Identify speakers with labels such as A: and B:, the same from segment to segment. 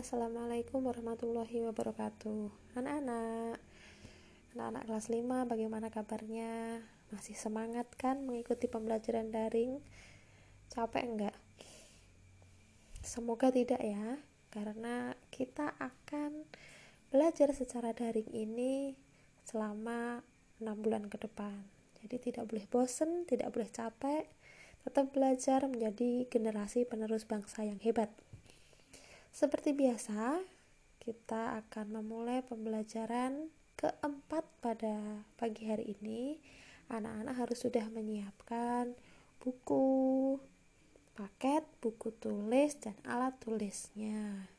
A: Assalamualaikum warahmatullahi wabarakatuh Anak-anak Anak-anak kelas 5 bagaimana kabarnya? Masih semangat kan mengikuti pembelajaran daring? Capek enggak? Semoga tidak ya Karena kita akan belajar secara daring ini selama 6 bulan ke depan Jadi tidak boleh bosen, tidak boleh capek Tetap belajar menjadi generasi penerus bangsa yang hebat seperti biasa, kita akan memulai pembelajaran keempat pada pagi hari ini. Anak-anak harus sudah menyiapkan buku, paket, buku tulis, dan alat tulisnya.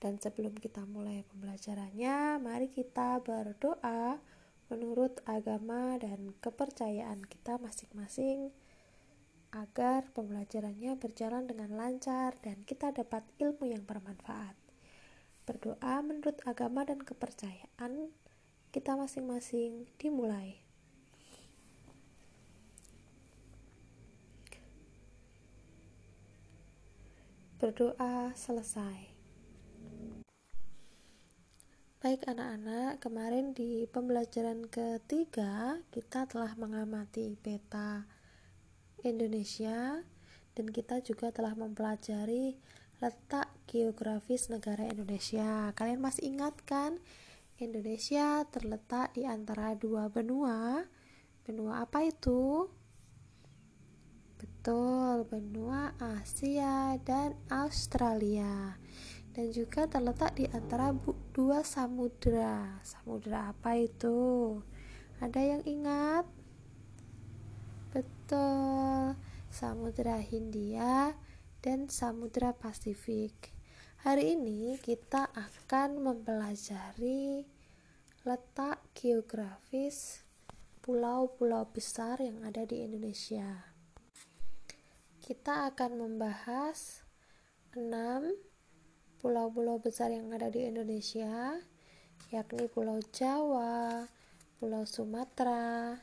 A: Dan sebelum kita mulai pembelajarannya, mari kita berdoa menurut agama dan kepercayaan kita masing-masing agar pembelajarannya berjalan dengan lancar dan kita dapat ilmu yang bermanfaat. Berdoa menurut agama dan kepercayaan kita masing-masing dimulai. Berdoa selesai. Baik anak-anak, kemarin di pembelajaran ketiga kita telah mengamati peta Indonesia dan kita juga telah mempelajari letak geografis negara Indonesia. Kalian masih ingat kan? Indonesia terletak di antara dua benua. Benua apa itu? Betul, benua Asia dan Australia. Dan juga terletak di antara dua samudera. Samudera apa itu? Ada yang ingat? Betul, Samudra Hindia dan Samudra Pasifik. Hari ini kita akan mempelajari letak geografis pulau-pulau besar yang ada di Indonesia. Kita akan membahas enam pulau-pulau besar yang ada di Indonesia, yakni Pulau Jawa, Pulau Sumatera,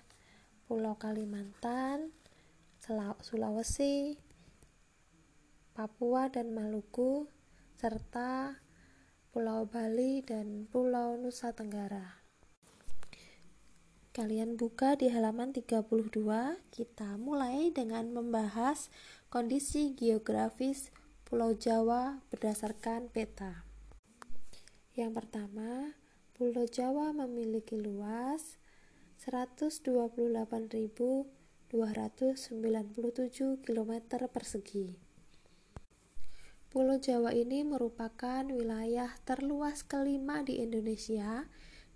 A: Pulau Kalimantan, Sulawesi, Papua dan Maluku, serta Pulau Bali dan Pulau Nusa Tenggara. Kalian buka di halaman 32, kita mulai dengan membahas kondisi geografis Pulau Jawa berdasarkan peta. Yang pertama, Pulau Jawa memiliki luas 128.297 km persegi. Pulau Jawa ini merupakan wilayah terluas kelima di Indonesia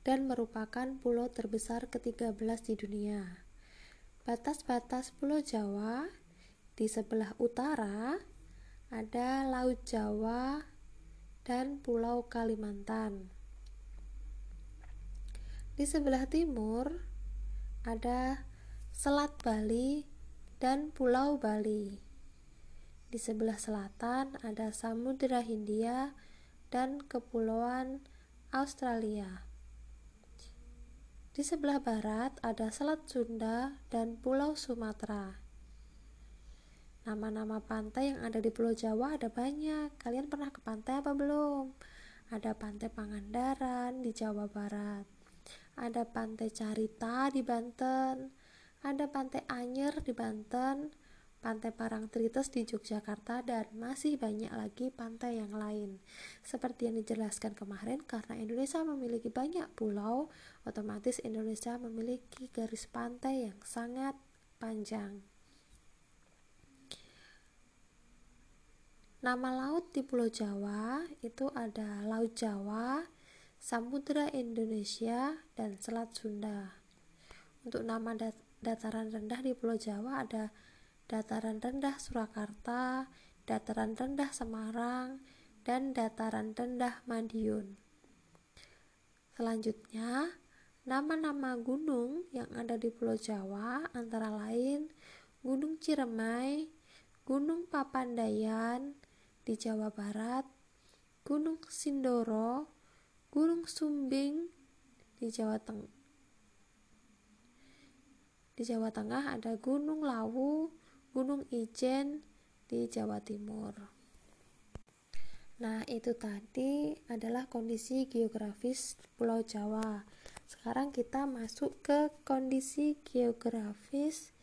A: dan merupakan pulau terbesar ke-13 di dunia. Batas-batas Pulau Jawa di sebelah utara ada Laut Jawa dan Pulau Kalimantan. Di sebelah timur ada Selat Bali dan Pulau Bali. Di sebelah selatan ada Samudera Hindia dan Kepulauan Australia. Di sebelah barat ada Selat Sunda dan Pulau Sumatera. Nama-nama pantai yang ada di Pulau Jawa ada banyak. Kalian pernah ke pantai apa belum? Ada Pantai Pangandaran di Jawa Barat ada Pantai Carita di Banten, ada Pantai Anyer di Banten, Pantai Parangtritis di Yogyakarta, dan masih banyak lagi pantai yang lain. Seperti yang dijelaskan kemarin, karena Indonesia memiliki banyak pulau, otomatis Indonesia memiliki garis pantai yang sangat panjang. Nama laut di Pulau Jawa itu ada Laut Jawa, Samudra Indonesia, dan Selat Sunda. Untuk nama dat dataran rendah di Pulau Jawa ada dataran rendah Surakarta, dataran rendah Semarang, dan dataran rendah Madiun. Selanjutnya, nama-nama gunung yang ada di Pulau Jawa antara lain Gunung Ciremai, Gunung Papandayan di Jawa Barat, Gunung Sindoro, Gunung Sumbing di Jawa Tengah. Di Jawa Tengah ada Gunung Lawu, Gunung Ijen di Jawa Timur. Nah, itu tadi adalah kondisi geografis Pulau Jawa. Sekarang kita masuk ke kondisi geografis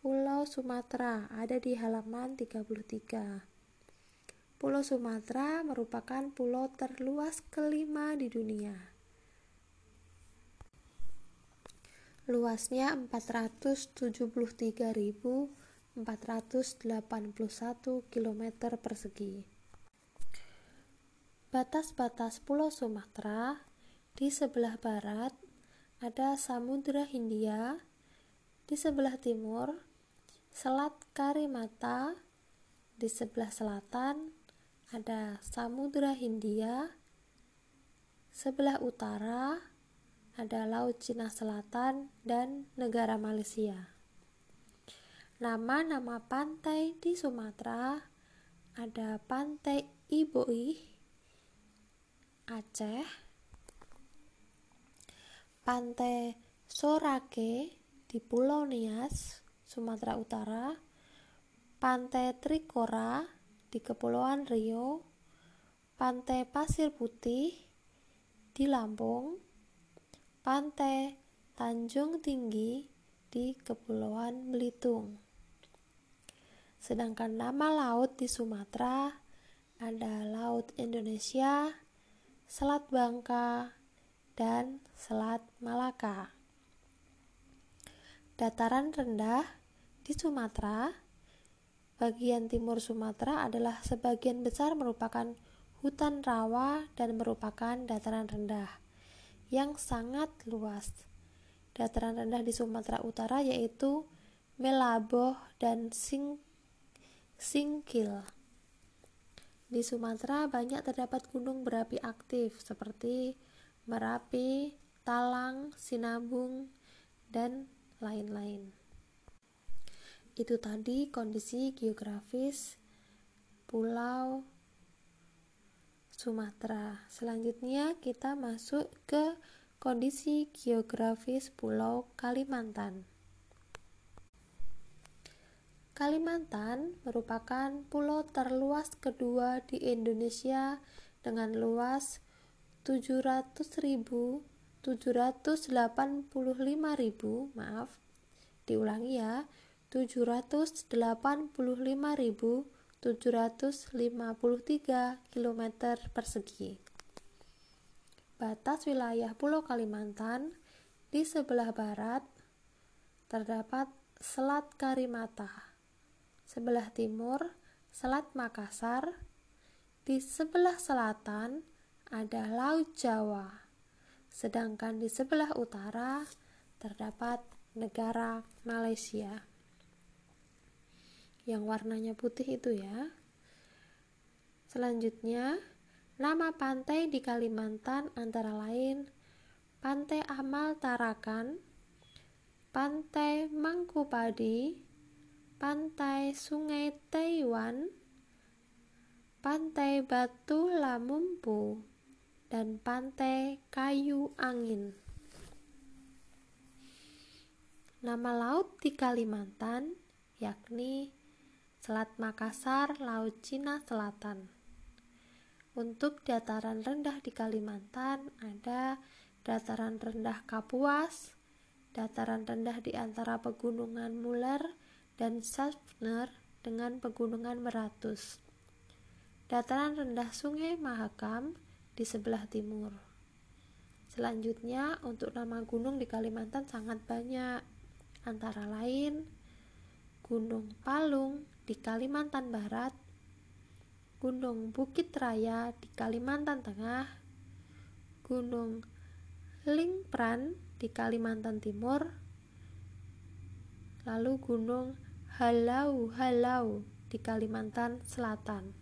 A: Pulau Sumatera, ada di halaman 33. Pulau Sumatera merupakan pulau terluas kelima di dunia. Luasnya 473.481 km persegi. Batas-batas Pulau Sumatera di sebelah barat ada Samudra Hindia, di sebelah timur Selat Karimata, di sebelah selatan ada Samudra Hindia, sebelah utara ada Laut Cina Selatan dan negara Malaysia. Nama-nama pantai di Sumatera ada Pantai Iboih, Aceh, Pantai Sorake di Pulau Nias, Sumatera Utara, Pantai Trikora di Kepulauan Rio, Pantai Pasir Putih di Lampung, Pantai Tanjung Tinggi di Kepulauan Belitung. Sedangkan nama laut di Sumatera ada Laut Indonesia, Selat Bangka, dan Selat Malaka. Dataran rendah di Sumatera, bagian timur Sumatera adalah sebagian besar merupakan hutan rawa dan merupakan dataran rendah yang sangat luas. Dataran rendah di Sumatera Utara yaitu Melaboh dan Sing Singkil. Di Sumatera banyak terdapat gunung berapi aktif seperti Merapi, Talang, Sinabung, dan lain-lain. Itu tadi kondisi geografis Pulau Sumatera. Selanjutnya kita masuk ke kondisi geografis Pulau Kalimantan. Kalimantan merupakan pulau terluas kedua di Indonesia dengan luas 700.785.000 maaf diulangi ya 785.753 km persegi batas wilayah Pulau Kalimantan di sebelah barat terdapat Selat Karimata sebelah timur Selat Makassar, di sebelah selatan ada Laut Jawa, sedangkan di sebelah utara terdapat negara Malaysia. Yang warnanya putih itu ya. Selanjutnya, nama pantai di Kalimantan antara lain Pantai Amal Tarakan, Pantai Mangkupadi, pantai Sungai Taiwan, pantai Batu Lamumpu, dan pantai Kayu Angin. Nama laut di Kalimantan yakni Selat Makassar, Laut Cina Selatan. Untuk dataran rendah di Kalimantan ada dataran rendah Kapuas, dataran rendah di antara pegunungan Muler, dan Schaffner dengan pegunungan Meratus. Dataran rendah Sungai Mahakam di sebelah timur. Selanjutnya, untuk nama gunung di Kalimantan sangat banyak, antara lain Gunung Palung di Kalimantan Barat, Gunung Bukit Raya di Kalimantan Tengah, Gunung Lingpran di Kalimantan Timur, lalu Gunung Halau-Halau di Kalimantan Selatan.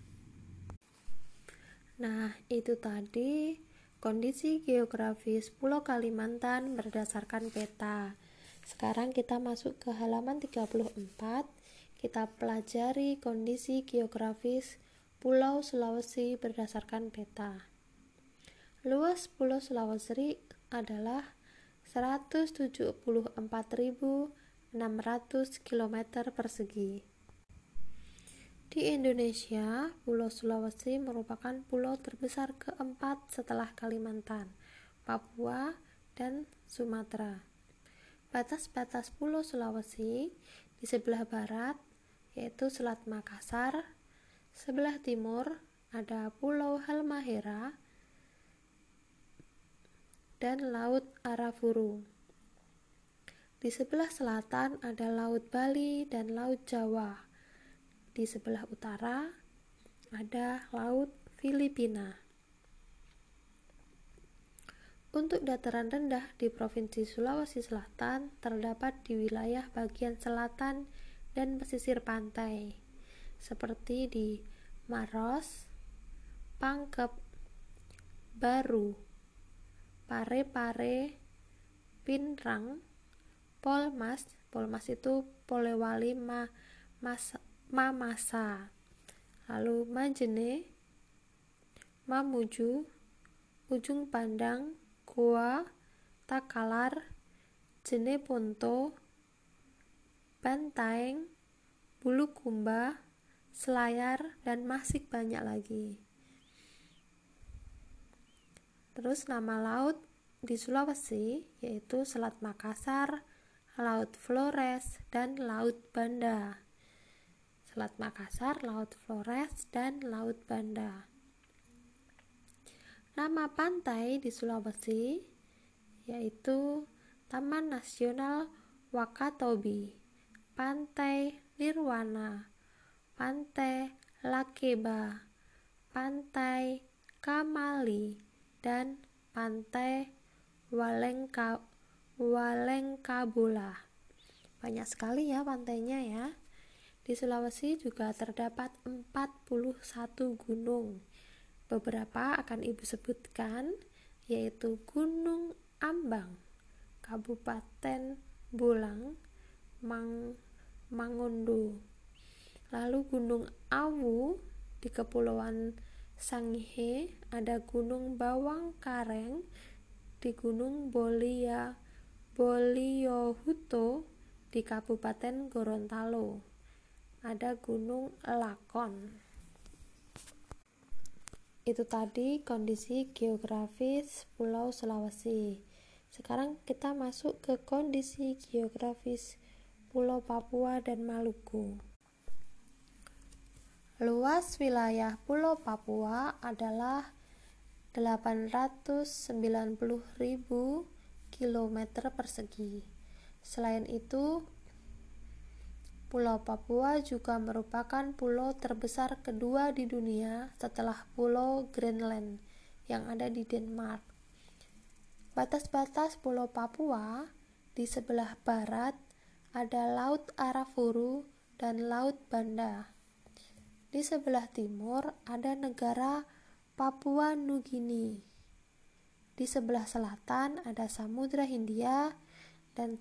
A: Nah, itu tadi kondisi geografis Pulau Kalimantan berdasarkan peta. Sekarang kita masuk ke halaman 34. Kita pelajari kondisi geografis Pulau Sulawesi berdasarkan peta. Luas Pulau Sulawesi adalah 174.000 600 km persegi. Di Indonesia, Pulau Sulawesi merupakan pulau terbesar keempat setelah Kalimantan, Papua, dan Sumatera. Batas-batas Pulau Sulawesi di sebelah barat yaitu Selat Makassar, sebelah timur ada Pulau Halmahera dan Laut Arafuru. Di sebelah selatan ada Laut Bali dan Laut Jawa. Di sebelah utara ada Laut Filipina. Untuk dataran rendah di Provinsi Sulawesi Selatan terdapat di wilayah bagian selatan dan pesisir pantai, seperti di Maros, Pangkep, Baru, Pare-Pare, Pinrang, Polmas, Polmas itu Polewali Ma, Mas, Mamasa, lalu Majene, Mamuju, Ujung Pandang, Goa, Takalar, Jeneponto, Bantaeng, Bulukumba, Selayar, dan masih banyak lagi. Terus nama laut di Sulawesi yaitu Selat Makassar, Laut Flores, dan Laut Banda. Selat Makassar, Laut Flores, dan Laut Banda. Nama pantai di Sulawesi yaitu Taman Nasional Wakatobi, Pantai Nirwana, Pantai Lakeba, Pantai Kamali, dan Pantai Walengka Walengkabula. Banyak sekali ya pantainya ya. Di Sulawesi juga terdapat 41 gunung Beberapa akan Ibu sebutkan yaitu Gunung Ambang, Kabupaten Bulang, Mang Mangundu. Lalu Gunung Awu di Kepulauan Sangihe, ada Gunung Bawang Kareng di Gunung Bolia Boliohuto di Kabupaten Gorontalo. Ada Gunung Lakon. Itu tadi kondisi geografis Pulau Sulawesi. Sekarang kita masuk ke kondisi geografis Pulau Papua dan Maluku. Luas wilayah Pulau Papua adalah 890.000 km persegi. Selain itu, Pulau Papua juga merupakan pulau terbesar kedua di dunia setelah Pulau Greenland yang ada di Denmark. Batas-batas Pulau Papua di sebelah barat ada Laut Arafuru dan Laut Banda. Di sebelah timur ada negara Papua Nugini. Di sebelah selatan ada Samudra Hindia dan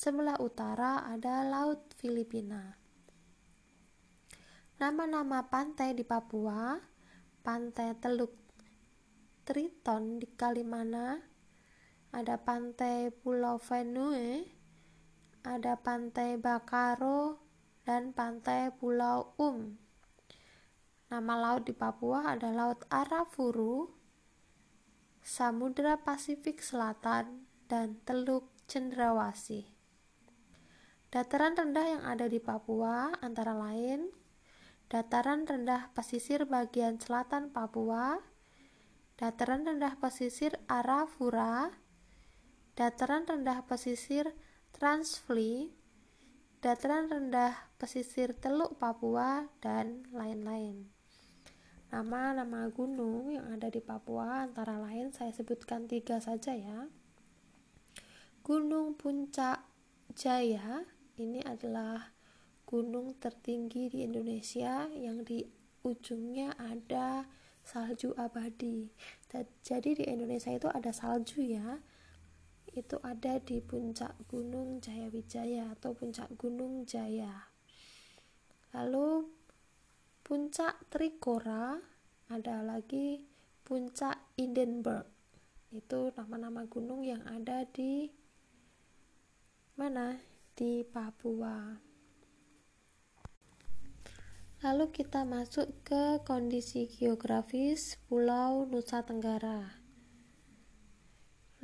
A: Sebelah utara ada Laut Filipina. Nama-nama pantai di Papua, Pantai Teluk Triton di Kalimana, ada Pantai Pulau Venue, ada Pantai Bakaro, dan Pantai Pulau Um. Nama laut di Papua ada Laut Arafuru, Samudra Pasifik Selatan, dan Teluk Cendrawasih. Dataran rendah yang ada di Papua antara lain dataran rendah pesisir bagian selatan Papua, dataran rendah pesisir Arafura, dataran rendah pesisir Transfli, dataran rendah pesisir Teluk Papua, dan lain-lain. Nama-nama gunung yang ada di Papua antara lain saya sebutkan tiga saja ya. Gunung Puncak Jaya, ini adalah gunung tertinggi di Indonesia yang di ujungnya ada salju abadi. Jadi di Indonesia itu ada salju ya. Itu ada di puncak Gunung Jayawijaya atau puncak Gunung Jaya. Lalu puncak Trikora ada lagi puncak Hindenburg. Itu nama-nama gunung yang ada di mana? Di Papua. Lalu kita masuk ke kondisi geografis Pulau Nusa Tenggara.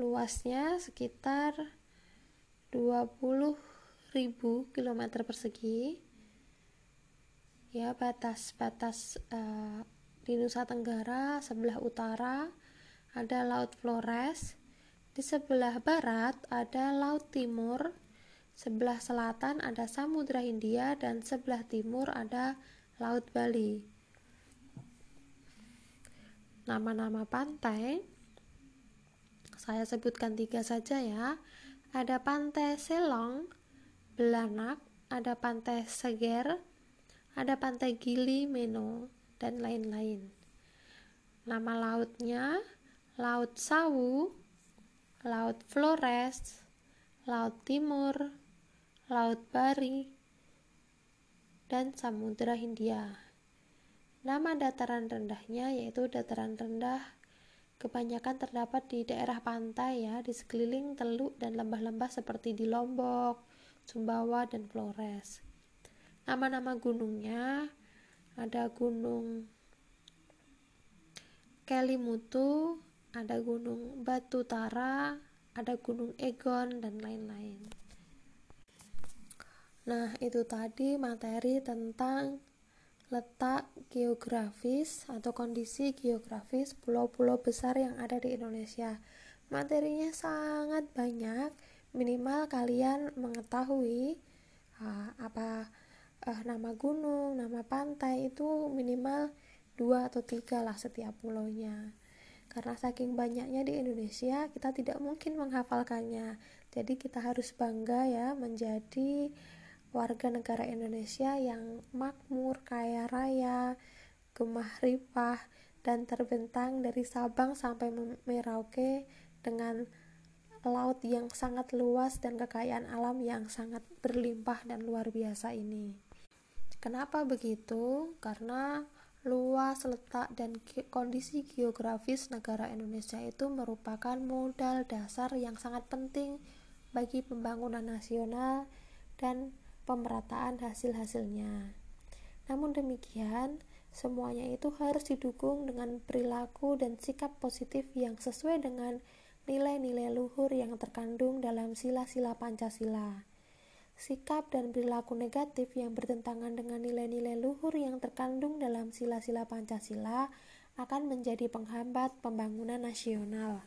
A: Luasnya sekitar 20.000 km persegi. Ya, batas-batas uh, di Nusa Tenggara sebelah utara ada Laut Flores, di sebelah barat ada Laut Timur, sebelah selatan ada Samudra Hindia dan sebelah timur ada Laut Bali. Nama-nama pantai saya sebutkan tiga saja ya. Ada pantai Selong, Belanak, ada pantai Seger, ada pantai Gili Meno, dan lain-lain. Nama lautnya Laut Sawu, Laut Flores, Laut Timur, Laut Bari, dan Samudra Hindia. Nama dataran rendahnya yaitu dataran rendah kebanyakan terdapat di daerah pantai ya, di sekeliling teluk dan lembah-lembah seperti di Lombok, Sumbawa, dan Flores. Nama-nama gunungnya ada gunung Kelimutu, ada gunung Batu Tara, ada gunung Egon, dan lain-lain. Nah, itu tadi materi tentang letak geografis atau kondisi geografis pulau-pulau besar yang ada di Indonesia. Materinya sangat banyak, minimal kalian mengetahui uh, apa uh, nama gunung, nama pantai itu minimal dua atau tiga lah setiap pulaunya. Karena saking banyaknya di Indonesia, kita tidak mungkin menghafalkannya. Jadi kita harus bangga ya menjadi warga negara Indonesia yang makmur, kaya raya, gemah ripah, dan terbentang dari Sabang sampai Merauke dengan laut yang sangat luas dan kekayaan alam yang sangat berlimpah dan luar biasa ini. Kenapa begitu? Karena luas letak dan kondisi geografis negara Indonesia itu merupakan modal dasar yang sangat penting bagi pembangunan nasional dan pemerataan hasil-hasilnya. Namun demikian, semuanya itu harus didukung dengan perilaku dan sikap positif yang sesuai dengan nilai-nilai luhur yang terkandung dalam sila-sila Pancasila. Sikap dan perilaku negatif yang bertentangan dengan nilai-nilai luhur yang terkandung dalam sila-sila Pancasila akan menjadi penghambat pembangunan nasional.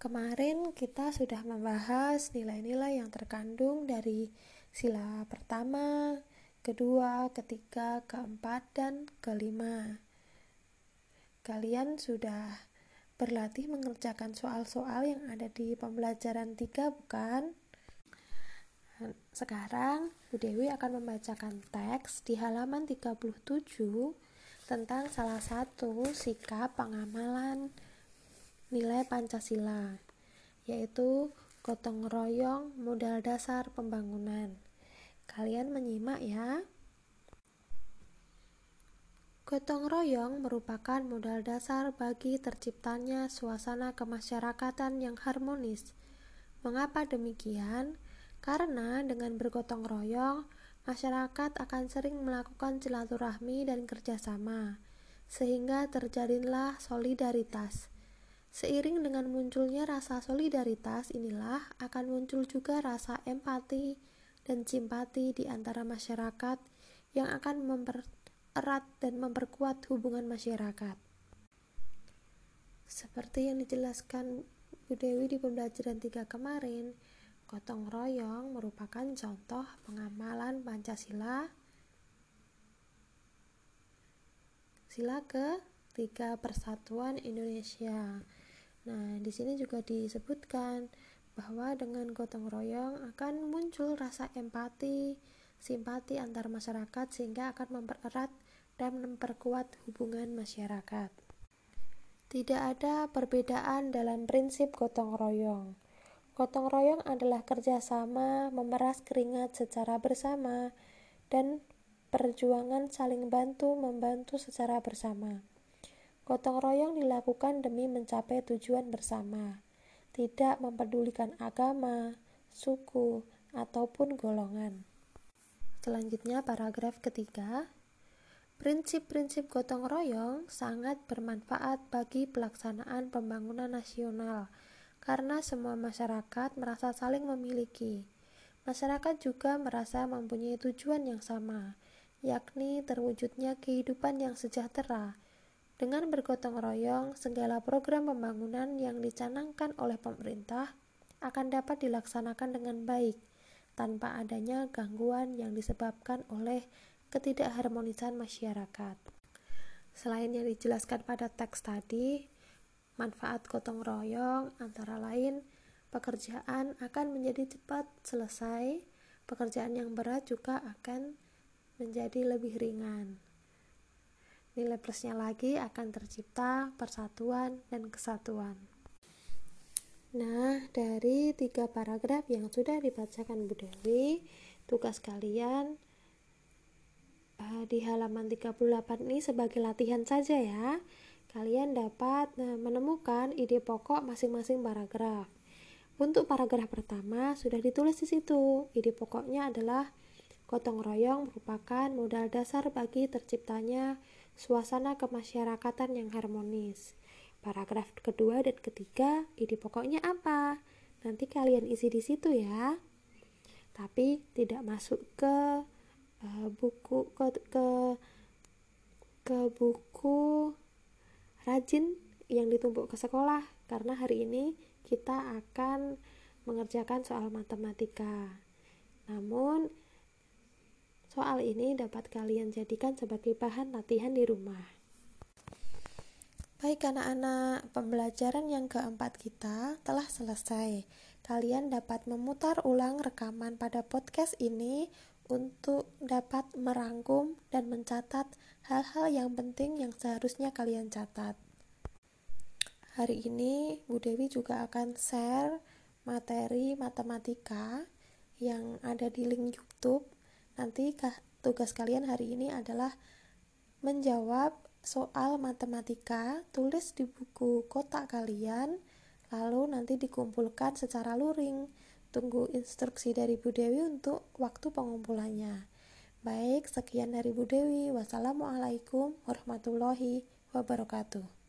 A: Kemarin kita sudah membahas nilai-nilai yang terkandung dari sila pertama, kedua, ketiga, keempat, dan kelima. Kalian sudah berlatih mengerjakan soal-soal yang ada di pembelajaran tiga, bukan? Sekarang, Bu Dewi akan membacakan teks di halaman 37 tentang salah satu sikap pengamalan nilai Pancasila, yaitu gotong royong modal dasar pembangunan. Kalian menyimak ya. Gotong royong merupakan modal dasar bagi terciptanya suasana kemasyarakatan yang harmonis. Mengapa demikian? Karena dengan bergotong royong, masyarakat akan sering melakukan silaturahmi dan kerjasama, sehingga terjadilah solidaritas. Seiring dengan munculnya rasa solidaritas inilah akan muncul juga rasa empati dan simpati di antara masyarakat yang akan mempererat dan memperkuat hubungan masyarakat. Seperti yang dijelaskan Bu Dewi di pembelajaran tiga kemarin, gotong royong merupakan contoh pengamalan Pancasila sila ke tiga persatuan Indonesia. Nah, di sini juga disebutkan bahwa dengan gotong royong akan muncul rasa empati, simpati antar masyarakat sehingga akan mempererat dan memperkuat hubungan masyarakat. Tidak ada perbedaan dalam prinsip gotong royong. Gotong royong adalah kerjasama memeras keringat secara bersama dan perjuangan saling bantu membantu secara bersama. Gotong royong dilakukan demi mencapai tujuan bersama, tidak mempedulikan agama, suku, ataupun golongan. Selanjutnya, paragraf ketiga. Prinsip-prinsip gotong royong sangat bermanfaat bagi pelaksanaan pembangunan nasional karena semua masyarakat merasa saling memiliki. Masyarakat juga merasa mempunyai tujuan yang sama, yakni terwujudnya kehidupan yang sejahtera. Dengan bergotong royong, segala program pembangunan yang dicanangkan oleh pemerintah akan dapat dilaksanakan dengan baik tanpa adanya gangguan yang disebabkan oleh ketidakharmonisan masyarakat. Selain yang dijelaskan pada teks tadi, manfaat gotong royong antara lain pekerjaan akan menjadi cepat selesai, pekerjaan yang berat juga akan menjadi lebih ringan. Nilai plusnya lagi akan tercipta persatuan dan kesatuan. Nah, dari tiga paragraf yang sudah dibacakan Bu Dewi, tugas kalian uh, di halaman 38 ini sebagai latihan saja ya. Kalian dapat uh, menemukan ide pokok masing-masing paragraf. Untuk paragraf pertama sudah ditulis di situ. Ide pokoknya adalah gotong royong merupakan modal dasar bagi terciptanya suasana kemasyarakatan yang harmonis. Paragraf kedua dan ketiga, ide pokoknya apa? Nanti kalian isi di situ ya. Tapi tidak masuk ke uh, buku ke, ke ke buku rajin yang ditumpuk ke sekolah karena hari ini kita akan mengerjakan soal matematika. Namun soal ini dapat kalian jadikan sebagai bahan latihan di rumah. Baik anak-anak, pembelajaran yang keempat kita telah selesai. Kalian dapat memutar ulang rekaman pada podcast ini untuk dapat merangkum dan mencatat hal-hal yang penting yang seharusnya kalian catat. Hari ini Bu Dewi juga akan share materi matematika yang ada di link YouTube. Nanti tugas kalian hari ini adalah menjawab soal matematika, tulis di buku kotak kalian, lalu nanti dikumpulkan secara luring Tunggu instruksi dari Bu Dewi untuk waktu pengumpulannya. Baik, sekian dari Bu Dewi. Wassalamualaikum warahmatullahi wabarakatuh.